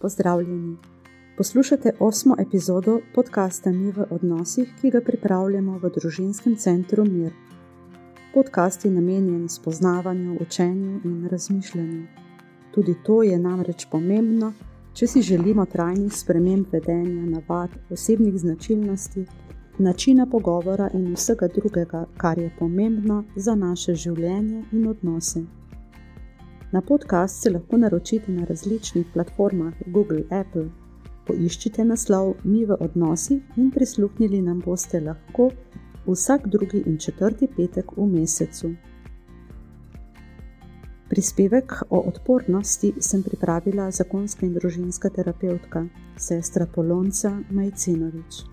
Pozdravljeni. Poslušate osmo epizodo podcasta Mi v odnosih, ki ga pripravljamo v družinskem centru Mir. Podcast je namenjen spoznavanju, učenju in razmišljanju. Tudi to je namreč pomembno, če si želimo trajnih sprememb vedenja, navad, osebnih značilnosti, načina pogovora in vsega drugega, kar je pomembno za naše življenje in odnose. Na podcast se lahko naročite na različnih platformah Google, Apple. Poiščite naslov Mi v odnosih in prisluhnili nam boste lahko vsak drugi in četrti petek v mesecu. Prispevek o odpornosti sem pripravila zakonska in družinska terapeutka, sestra Polonca Majcinovič.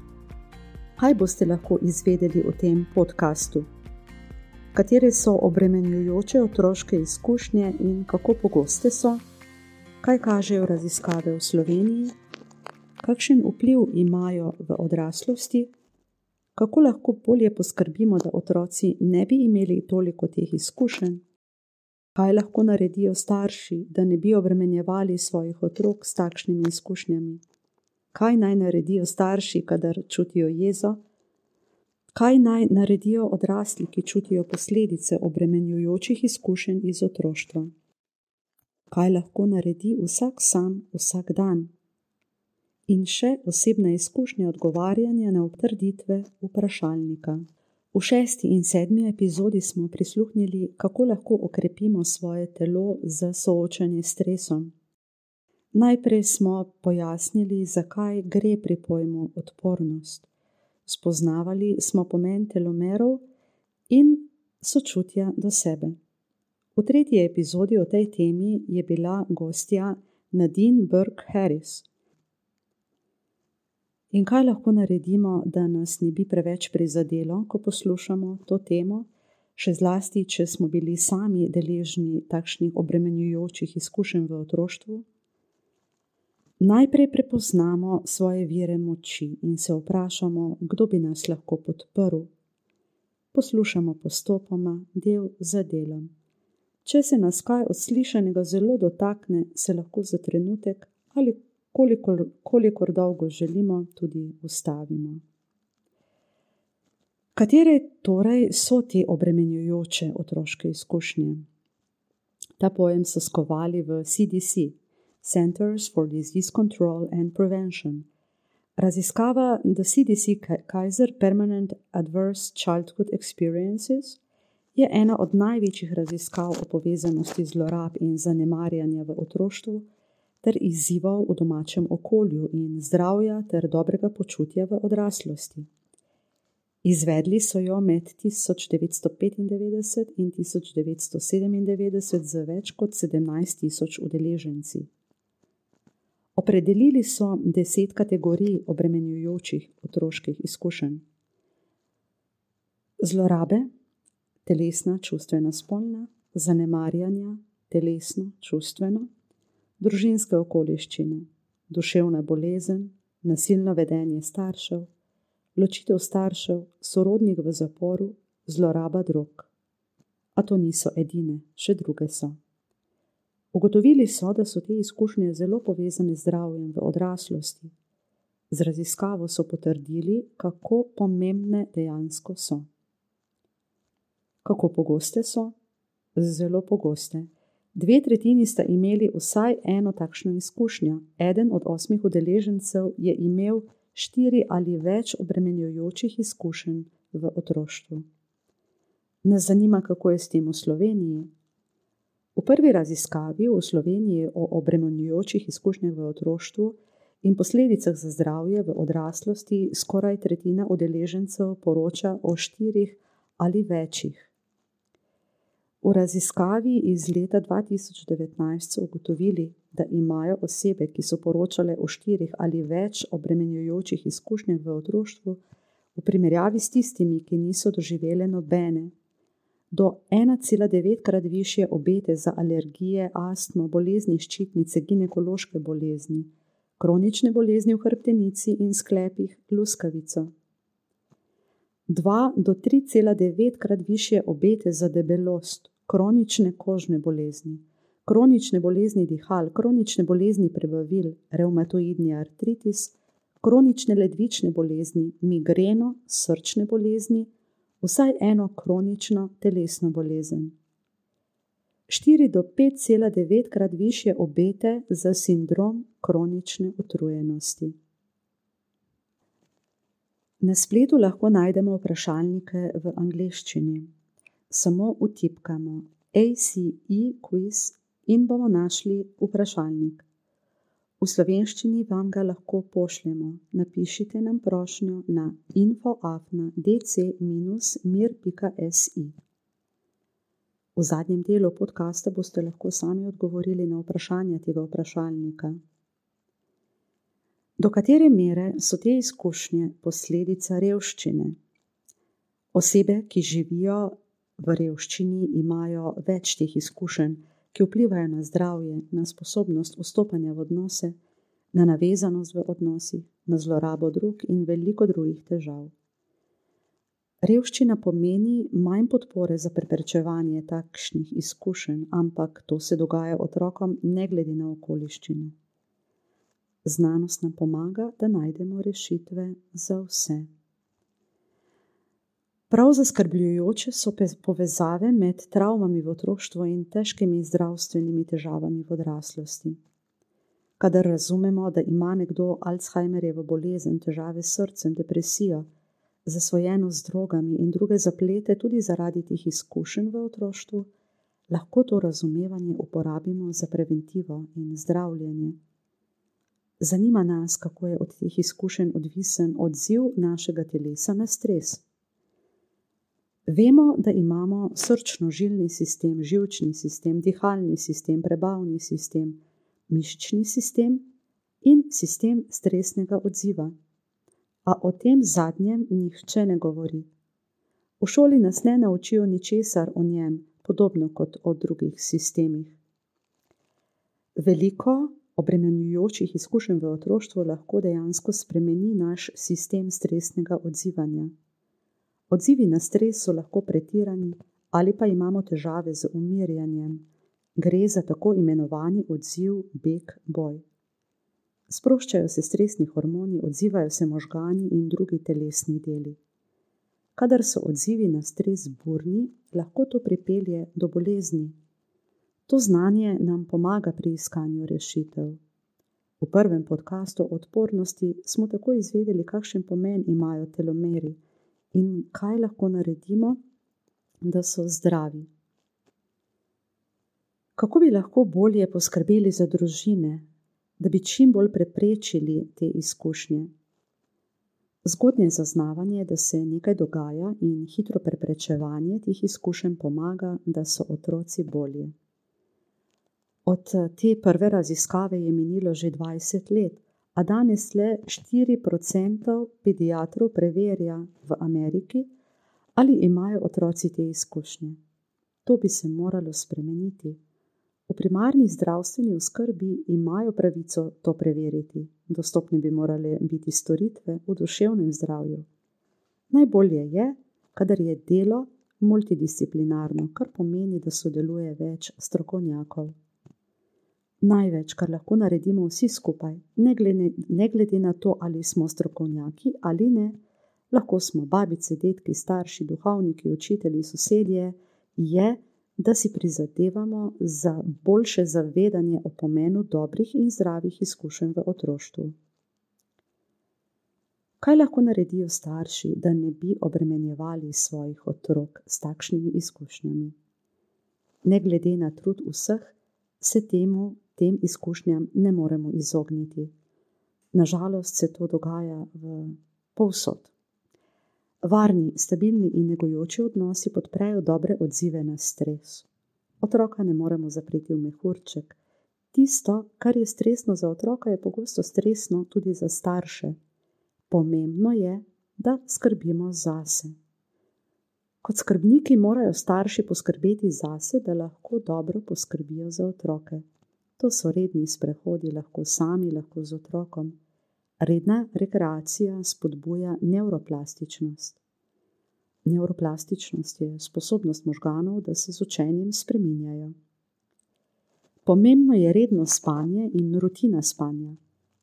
Kaj boste lahko izvedeli o tem podkastu? Katere so obremenjujoče otroške izkušnje in kako pogoste so, kaj kažejo raziskave v Sloveniji, kakšen vpliv imajo v odraslosti, kako lahko bolje poskrbimo, da otroci ne bi imeli toliko teh izkušenj, kaj lahko naredijo starši, da ne bi obremenjevali svojih otrok s takšnimi izkušnjami, kaj naj naredijo starši, kadar čutijo jezo kaj naj naredijo odrasli, ki čutijo posledice obremenjujočih izkušenj iz otroštva. Kaj lahko naredi vsak sam, vsak dan. In še osebna izkušnja odgovarjanja na obtrditve vprašalnika. V šesti in sedmi epizodi smo prisluhnili, kako lahko okrepimo svoje telo za soočanje s stresom. Najprej smo pojasnili, zakaj gre pri pojmu odpornost spoznavali smo pomen telomerov in sočutja do sebe. V tretji epizodi o tej temi je bila gostja Nadine Burke Harris. In kaj lahko naredimo, da nas ne bi preveč prizadelo, ko poslušamo to temo, še zlasti, če smo bili sami deležni takšnih obremenjujočih izkušenj v otroštvu? Najprej prepoznamo svoje vire moči in se vprašamo, kdo bi nas lahko podprl. Poslušamo postopoma, del za delom. Če se nas kaj od slišanega zelo dotakne, se lahko za trenutek ali kolikor, kolikor dolgo želimo, tudi ustavimo. Katere torej so te obremenjujoče otroške izkušnje? Ta pojem so skovali v CDC, Centers for Disease Control and Prevention. Raziskava The CDC Kaiser Permanent Adverse Childhood Experiences je ena od največjih raziskav o povezanosti zlorab in zanemarjanja v otroštvu ter izzivov v domačem okolju in zdravja ter dobrega počutja v odraslosti. Izvedli so jo med 1995 in 1997 z več kot 17 tisoč udeleženci. Opredelili so deset kategorij obremenjujočih otroških izkušenj: zlorabe, telesna, čustvena, spolna, zanemarjanja, telesno, čustveno, družinske okoliščine, duševna bolezen, nasilno vedenje staršev, ločitev staršev, sorodnik v zaporu, zloraba drog. A to niso edine, še druge so. Ugotovili so, da so te izkušnje zelo povezane z zdravjem v odraslosti. Z raziskavo so potrdili, kako pomembne dejansko so. Kako pogoste so? Zelo pogoste. Dve tretjini sta imeli vsaj eno takšno izkušnjo, eden od osmih udeležencev je imel štiri ali več obremenjujočih izkušenj v otroštvu. Nas zanima, kako je s tem v Sloveniji, V prvi raziskavi v Sloveniji o obremenjujočih izkušnjah v otroštvu in posledicah za zdravje v odraslosti skoraj tretjina udeležencev poroča o štirih ali večjih. V raziskavi iz leta 2019 so ugotovili, da imajo osebe, ki so poročale o štirih ali več obremenjujočih izkušnjah v otroštvu, v primerjavi s tistimi, ki niso doživele nobene, do 1,9 krat više obete za alergije, astmo, bolezni ščitnice, ginekološke bolezni, kronične bolezni v hrbtenici in sklepih, luskavico. 2 do 3,9 krat više obete za debelost, kronične kožne bolezni, kronične bolezni dihal, kronične bolezni prebavil, reumatoidni artritis, kronične ledvične bolezni, migreno, srčne bolezni, vsaj eno kronično telesno bolezen. 4 do 5,9 krat više obete za sindrom kronične utrujenosti. Na spletu lahko najdemo vprašalnike v angleščini. Samo utipkamo ACE quiz in bomo našli vprašalnik. V slovenščini vam ga lahko pošljemo. Napišite nam prošnjo na infoafna.dc-mir.si. V zadnjem delu podcasta boste lahko sami odgovorili na vprašanja tega vprašalnika. Do katere mere so te izkušnje posledica revščine? Osebe, ki živijo v revščini, imajo več teh izkušenj ki vplivajo na zdravje, na sposobnost vstopanja v odnose, na navezanost v odnosih, na zlorabo drug in veliko drugih težav. Revščina pomeni manj podpore za preprečevanje takšnih izkušenj, ampak to se dogaja otrokom, ne glede na okoliščine. Znanost nam pomaga, da najdemo rešitve za vse. Prav zaskrbljujoče so povezave med travmami v otroštvu in težkimi zdravstvenimi težavami v odraslosti. Kadar razumemo, da ima nekdo Alzheimerjevo bolezen, težave s srcem, depresijo, zasvojeno z drogami in druge zaplete tudi zaradi teh izkušenj v otroštvu, lahko to razumevanje uporabimo za preventivo in zdravljenje. Zanima nas, kako je od teh izkušenj odvisen odziv našega telesa na stres. Vemo, da imamo srčno-žilni sistem, žilčni sistem, dihalni sistem, prebavni sistem, mišični sistem in sistem stresnega odziva. A o tem zadnjem nihče ne govori. V šoli nas ne naučijo ničesar o njem, podobno kot o drugih sistemih. Veliko obremenjujočih izkušenj v otroštvu lahko dejansko spremeni naš sistem stresnega odzivanja. Odzivi na stres so lahko pretirani ali pa imamo težave z umirjanjem. Gre za tako imenovani odziv beg-boj. Sproščajo se stresni hormoni, odzivajo se možgani in drugi telesni deli. Kadar so odzivi na stres burni, lahko to pripelje do bolezni. To znanje nam pomaga pri iskanju rešitev. V prvem podkastu o odpornosti smo tako izvedeli, kakšen pomen imajo telomeri in kaj lahko naredimo, da so zdravi. Kako bi lahko bolje poskrbeli za družine, da bi čim bolj preprečili te izkušnje? Zgodnje zaznavanje, da se nekaj dogaja, in hitro preprečevanje teh izkušenj pomaga, da so otroci bolje. Od te prve raziskave je minilo že 20 let, a danes le 4% pediatrov preverja v Ameriki, ali imajo otroci te izkušnje. To bi se moralo spremeniti. V primarni zdravstveni oskrbi imajo pravico to preveriti, dostopne bi morale biti storitve v duševnem zdravju. Najbolje je, kadar je delo multidisciplinarno, kar pomeni, da sodeluje več strokovnjakov največ, kar lahko naredimo vsi skupaj, ne glede, ne glede na to, ali smo strokovnjaki ali ne, lahko smo babice, detki, starši, duhovniki, učitelji, sosedje, je, da si prizadevamo za boljše zavedanje o pomenu dobrih in zdravih izkušenj v otroštvu. Kaj lahko naredijo starši, da ne bi obremenjevali svojih otrok s takšnimi izkušnjami? Ne glede na trud vseh, se temu tem izkušnjam ne moremo izogniti. Nažalost se to dogaja v povsod. Varni, stabilni in negojoči odnosi podprejo dobre odzive na stres. Otroka ne moremo zapreti v mehurček. Tisto, kar je stresno za otroka, je pogosto stresno tudi za starše. Pomembno je, da skrbimo zase. Kot skrbniki morajo starši poskrbeti zase, da lahko dobro poskrbijo za otroke. To so redni sprehodi, lahko sami, lahko z otrokom. Redna rekreacija spodbuja neuroplastičnost. Neuroplastičnost je sposobnost možganov, da se z učenjem spreminjajo. Pomembno je redno spanje in rutina spanja.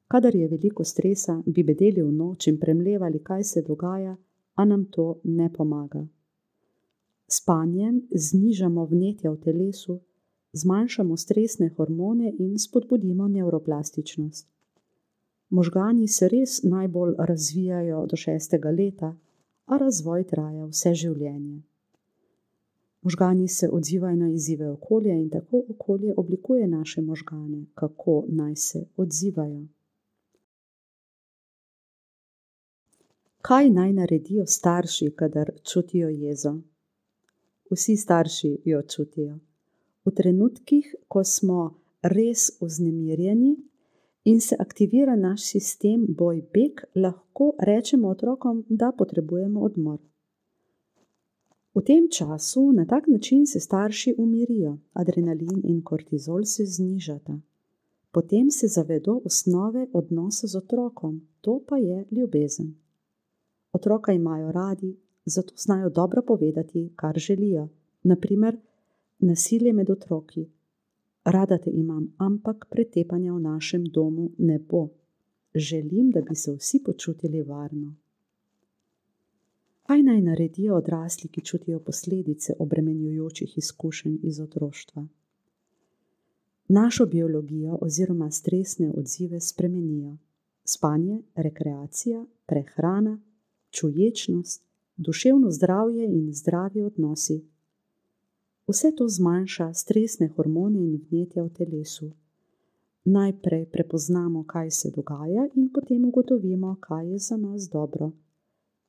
Kadar je veliko stresa, bi bedeli v noč in premljevali, kaj se dogaja, a nam to ne pomaga. Spanjem znižamo vnetja v telesu, zmanjšamo stresne hormone in spodbudimo neuroplastičnost. Možgani se res najbolj razvijajo do šestega leta, a razvoj traja vse življenje. Možgani se odzivajo na izzive okolja in tako okolje oblikuje naše možgane, kako naj se odzivajo. Kaj naj naredijo starši, kadar čutijo jezo? Vsi starši jo čutijo. V trenutkih, ko smo res vznemirjeni in se aktivira naš sistem boj-beg, lahko rečemo otrokom, da potrebujemo odmor. V tem času na tak način se starši umirijo, adrenalin in kortizol se znižata. Potem se zavedo osnove odnosa z otrokom, to pa je ljubezen. Otroka imajo radi, zato znajo dobro povedati, kar želijo. Naprimer, nasilje med otroki. Rada te imam, ampak pretepanja v našem domu ne bo. Želim, da bi se vsi počutili varno. Kaj naj naredijo odrasli, ki čutijo posledice obremenjujočih izkušenj iz otroštva? Našo biologijo oziroma stresne odzive spremenijo: spanje, rekreacija, prehrana, čuječnost, duševno zdravje in zdravi odnosi. Vse to zmanjša stresne hormone in vnetja v telesu. Najprej prepoznamo, kaj se dogaja, in potem ugotovimo, kaj je za nas dobro.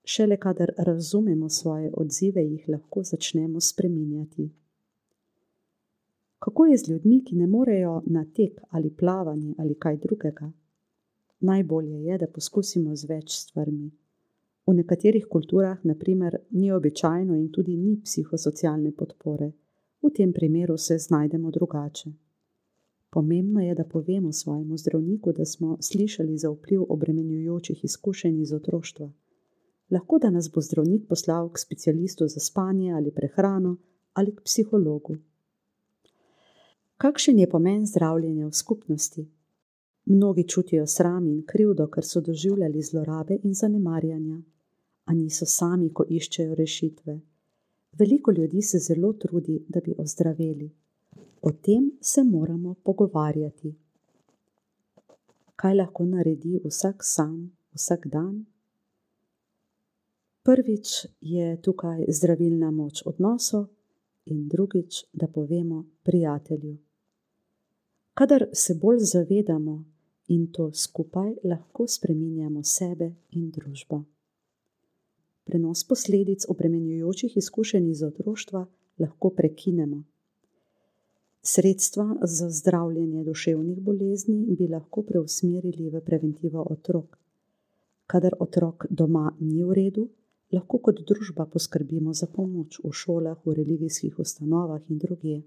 Šele kadar razumemo svoje odzive, jih lahko začnemo spreminjati. Kako je z ljudmi, ki ne morejo na tek ali plavanje ali kaj drugega? Najbolje je, da poskusimo z več stvarmi. V nekaterih kulturah, naprimer, ni običajno in tudi ni psihosocialne podpore, v tem primeru se znajdemo drugače. Pomembno je, da povemo svojemu zdravniku, da smo slišali za vpliv obremenjujočih izkušenj iz otroštva lahko da nas bo zdravnik poslal k specialistu za spanje ali prehrano ali k psihologu. Kakšen je pomen zdravljenja v skupnosti? Mnogi čutijo sram in krivdo, ker so doživljali zlorabe in zanemarjanja, a niso sami, ko iščejo rešitve. Veliko ljudi se zelo trudi, da bi ozdraveli. O tem se moramo pogovarjati. Kaj lahko naredi vsak sam, vsak dan? Prvič je tukaj zdravilna moč odnosov, in drugič, da povemo prijatelju. Kadar se bolj zavedamo in to skupaj, lahko spremenjamo sebe in družbo. Prenos posledic obremenjujočih izkušenj iz otroštva lahko prekinemo. Sredstva za zdravljenje duševnih bolezni bi lahko preusmerili v preventivo otrok. Kadar otrok doma ni v redu, lahko kot družba poskrbimo za pomoč v šolah, v religijskih ustanovah in druge.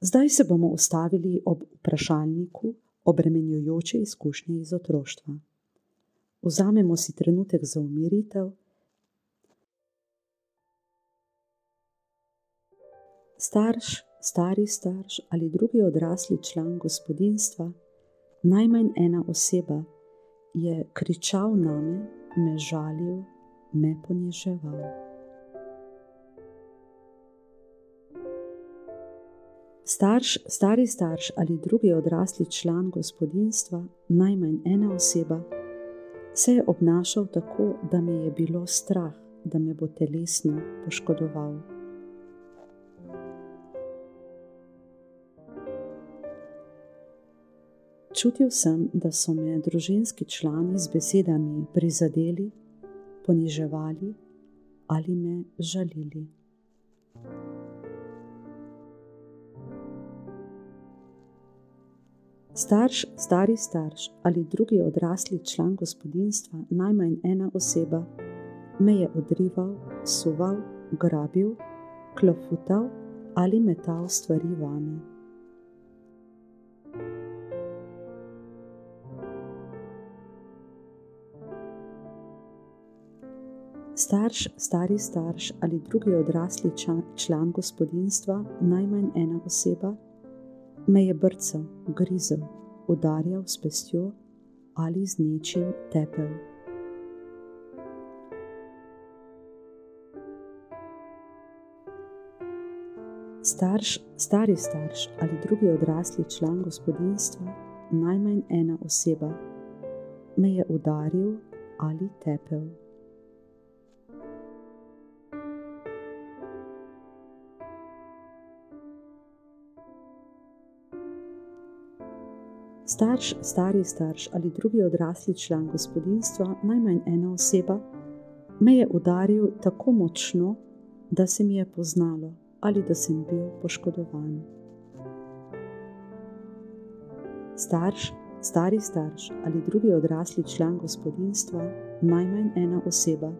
Zdaj se bomo ustavili ob vprašalniku obremenjujoče izkušnje iz otroštva. Vzamemo si trenutek za umiritev. Starš, stari starš ali drugi odrasli član gospodinstva, najmanj ena oseba, je kričal name me žalil, me poniževal. Starš, stari starš ali drugi odrasli član gospodinstva, najmanj ena oseba, se je obnašal tako, da me je bilo strah, da me bo telesno poškodoval. Čutil sem, da so me družinski člani z besedami prizadeli, poniževali ali me žalili. Starš, stari starš ali drugi odrasli član gospodinstva, najmanj ena oseba, me je odrival, suval, grabil, klofutal ali metal stvari vame. Starš, stari starš ali drugi odrasli član, član gospodinstva, najmanj ena oseba, me je brcal, grizel, udarjal s pestjo ali z nečim tepel. Starš, stari starš ali drugi odrasli član gospodinstva, najmanj ena oseba, me je udaril ali tepel. Starš, stari starš ali drugi odrasli član gospodinstva, najmanj ena oseba, me je udaril tako močno, da se mi je poznalo ali da sem bil poškodovan. Starš, stari starš ali drugi odrasli član gospodinstva, najmanj ena oseba,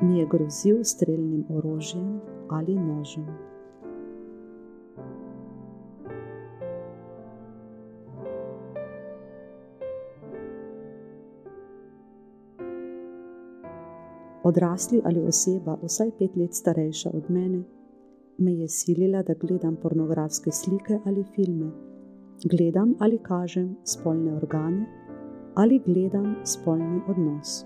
mi je grozil streljnim orožjem ali nožem. Odrasli ali oseba, vsaj pet let starejša od mene, me je silila, da gledam pornografske slike ali filme, gledam ali kažem spolne organe ali gledam spolni odnos.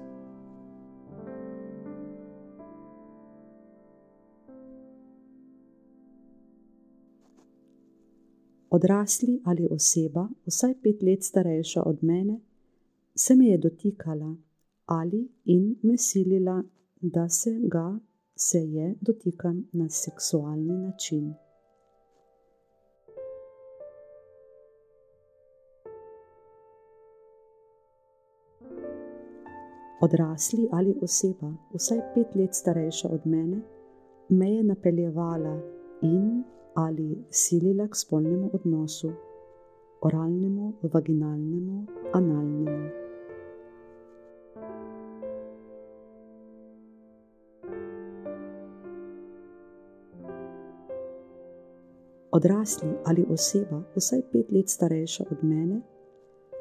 Odrasli ali oseba, vsaj pet let starejša od mene, se me je dotikala ali in me silila, da se ga se je dotikam na seksualni način. Odrasli ali oseba, vsaj pet let starejša od mene, me je napeljevala in ali silila k spolnemu odnosu, oralnemu, vaginalnemu, analnemu. Odrasli ali oseba, vsaj pet let starejša od mene,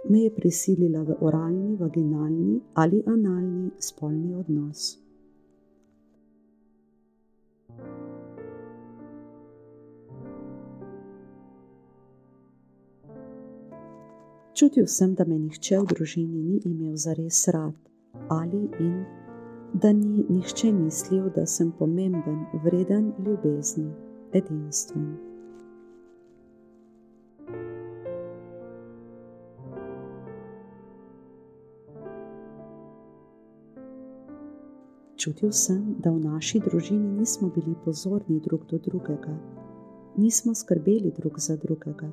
me je prisilila v oralni, vaginalni ali analni spolni odnos. Čutil sem, da me nihče v družini ni imel zares rad, ali in da ni nihče mislil, da sem pomemben, vreden ljubezni, edinstven. Čutil sem, da v naši družini nismo bili pozorni drug do drugega, nismo skrbeli drug za drugega,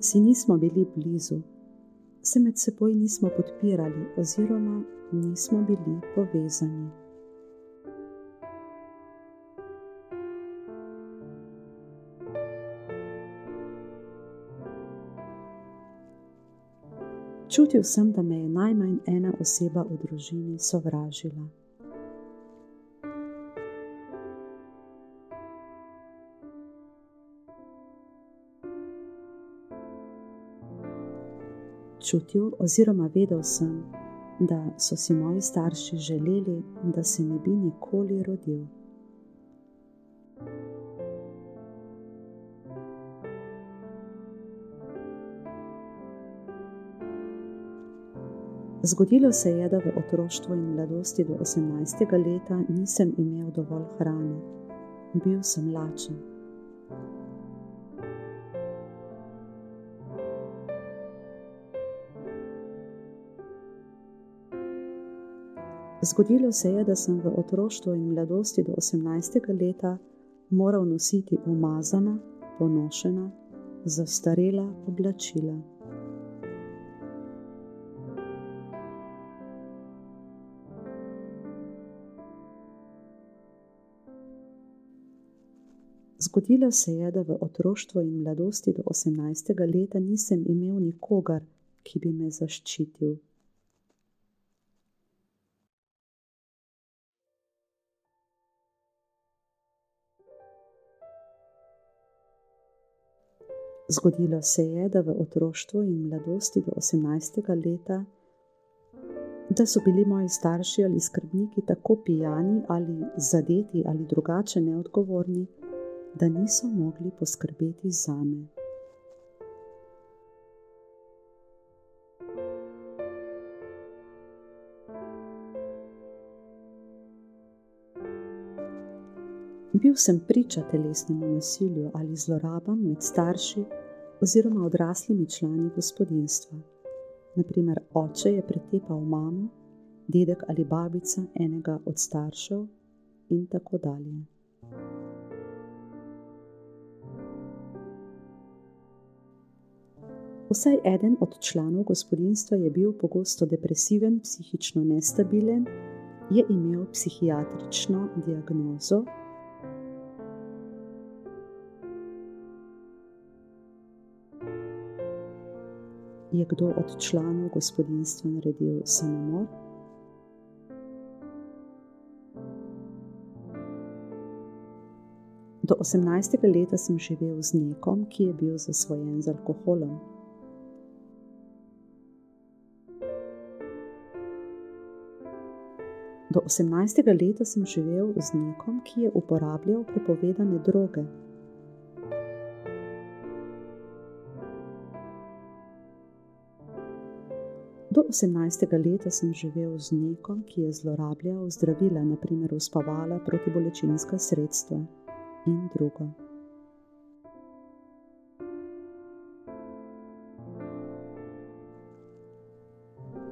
si nismo bili blizu, se med seboj nismo podpirali, oziroma nismo bili povezani. Čutil sem, da me je najmanj ena oseba v družini sovražila. Čutil, oziroma vedel sem, da so si moji starši želeli, da se ne bi nikoli rodil. Zgodilo se je, da v otroštvu in mladosti do 18. leta nisem imel dovolj hrane, bil sem lačen. Zgodilo se je, da sem v otroštvu in mladosti do 18. leta moral nositi umazana, ponošena, zastarela oblačila. Zgodilo se je, da v otroštvu in mladosti do 18. leta nisem imel nikogar, ki bi me zaščitil. Zgodilo se je, da v otroštvu in mladosti do 18. leta da so bili moji starši ali skrbniki tako pijani ali zadeti ali drugače neodgovorni, da niso mogli poskrbeti za Bil sem priča telesnemu nasilju ali zlorabam med starši oziroma odraslimi člani gospodinstva. Naprimer, oče je pretepal mamo, dedek ali babica enega od staršev, in tako dalje. Vsaj eden od članov gospodinstva je bil pogosto depresiven, psihično nestabilen, je imel psihiatrično diagnozo. Je kdo od članov gospodinstva naredil samomor? Do 18. leta sem živel z nekom, ki je bil zasvojen z alkoholom. Do 18. leta sem živel z nekom, ki je uporabljal prepovedane droge. Do 18. leta sem živel z nekom, ki je zlorabljal zdravila, naprimer uspavala protibolečinska sredstva in drugo.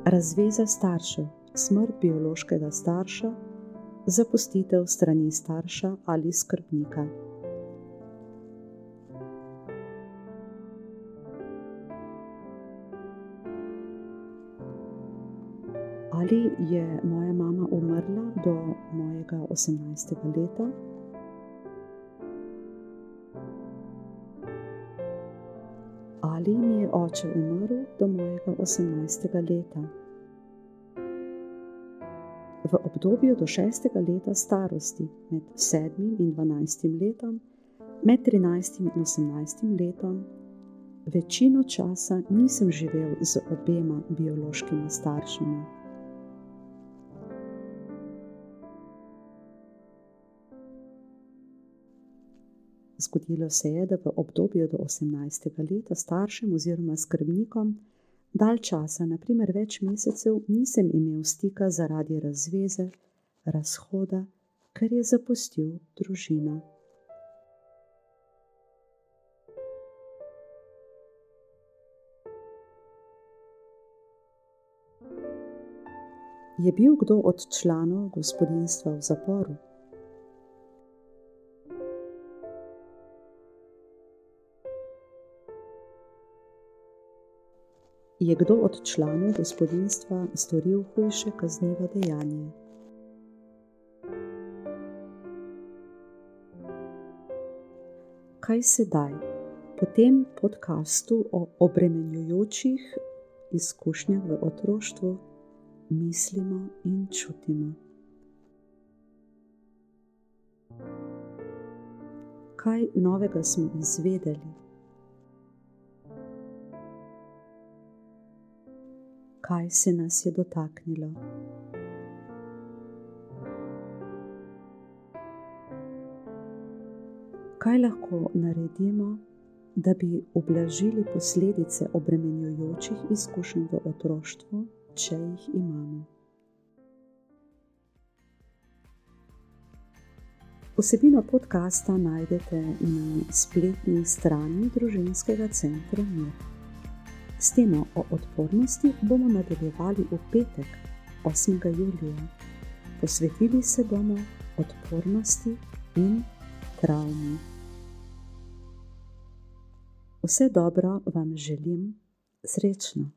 Razveza staršev, smrt biološkega starša, zapustitev strani starša ali skrbnika. Ali je moja mama umrla do mojega 18. leta? Ali mi je oče umrl do mojega 18. leta? V obdobju do 6. leta starosti, med 7. in 12. letom, med 13. in 18. letom, večino časa nisem živel z obema biološkima staršema. Zgodilo se je, da v obdobju do 18. leta staršem oziroma skrbnikom dalj časa, naprimer več mesecev, nisem imel stika zaradi razveze, razhoda, ker je zapustil družina. Je bil kdo od članov gospodinstva v zaporu? Je kdo od članov gospodinstva storil hujše kaznivo dejanje. Kaj sedaj, po tem podkastu o obremenjujočih izkušnjah v otroštvu, mislimo in čutimo? Kaj novega smo izvedeli? Kaj se nas je dotaknilo. Kaj lahko naredimo, da bi ublažili posledice obremenjujočih izkušenj v otroštvu, če jih imamo? Vsebino podcasta najdete na spletni strani Družinskega centra Mir. S temo o odpornosti bomo nadaljevali v petek, 8. julija. Posvetili se bomo odpornosti in travmi. Vse dobro vam želim, srečno!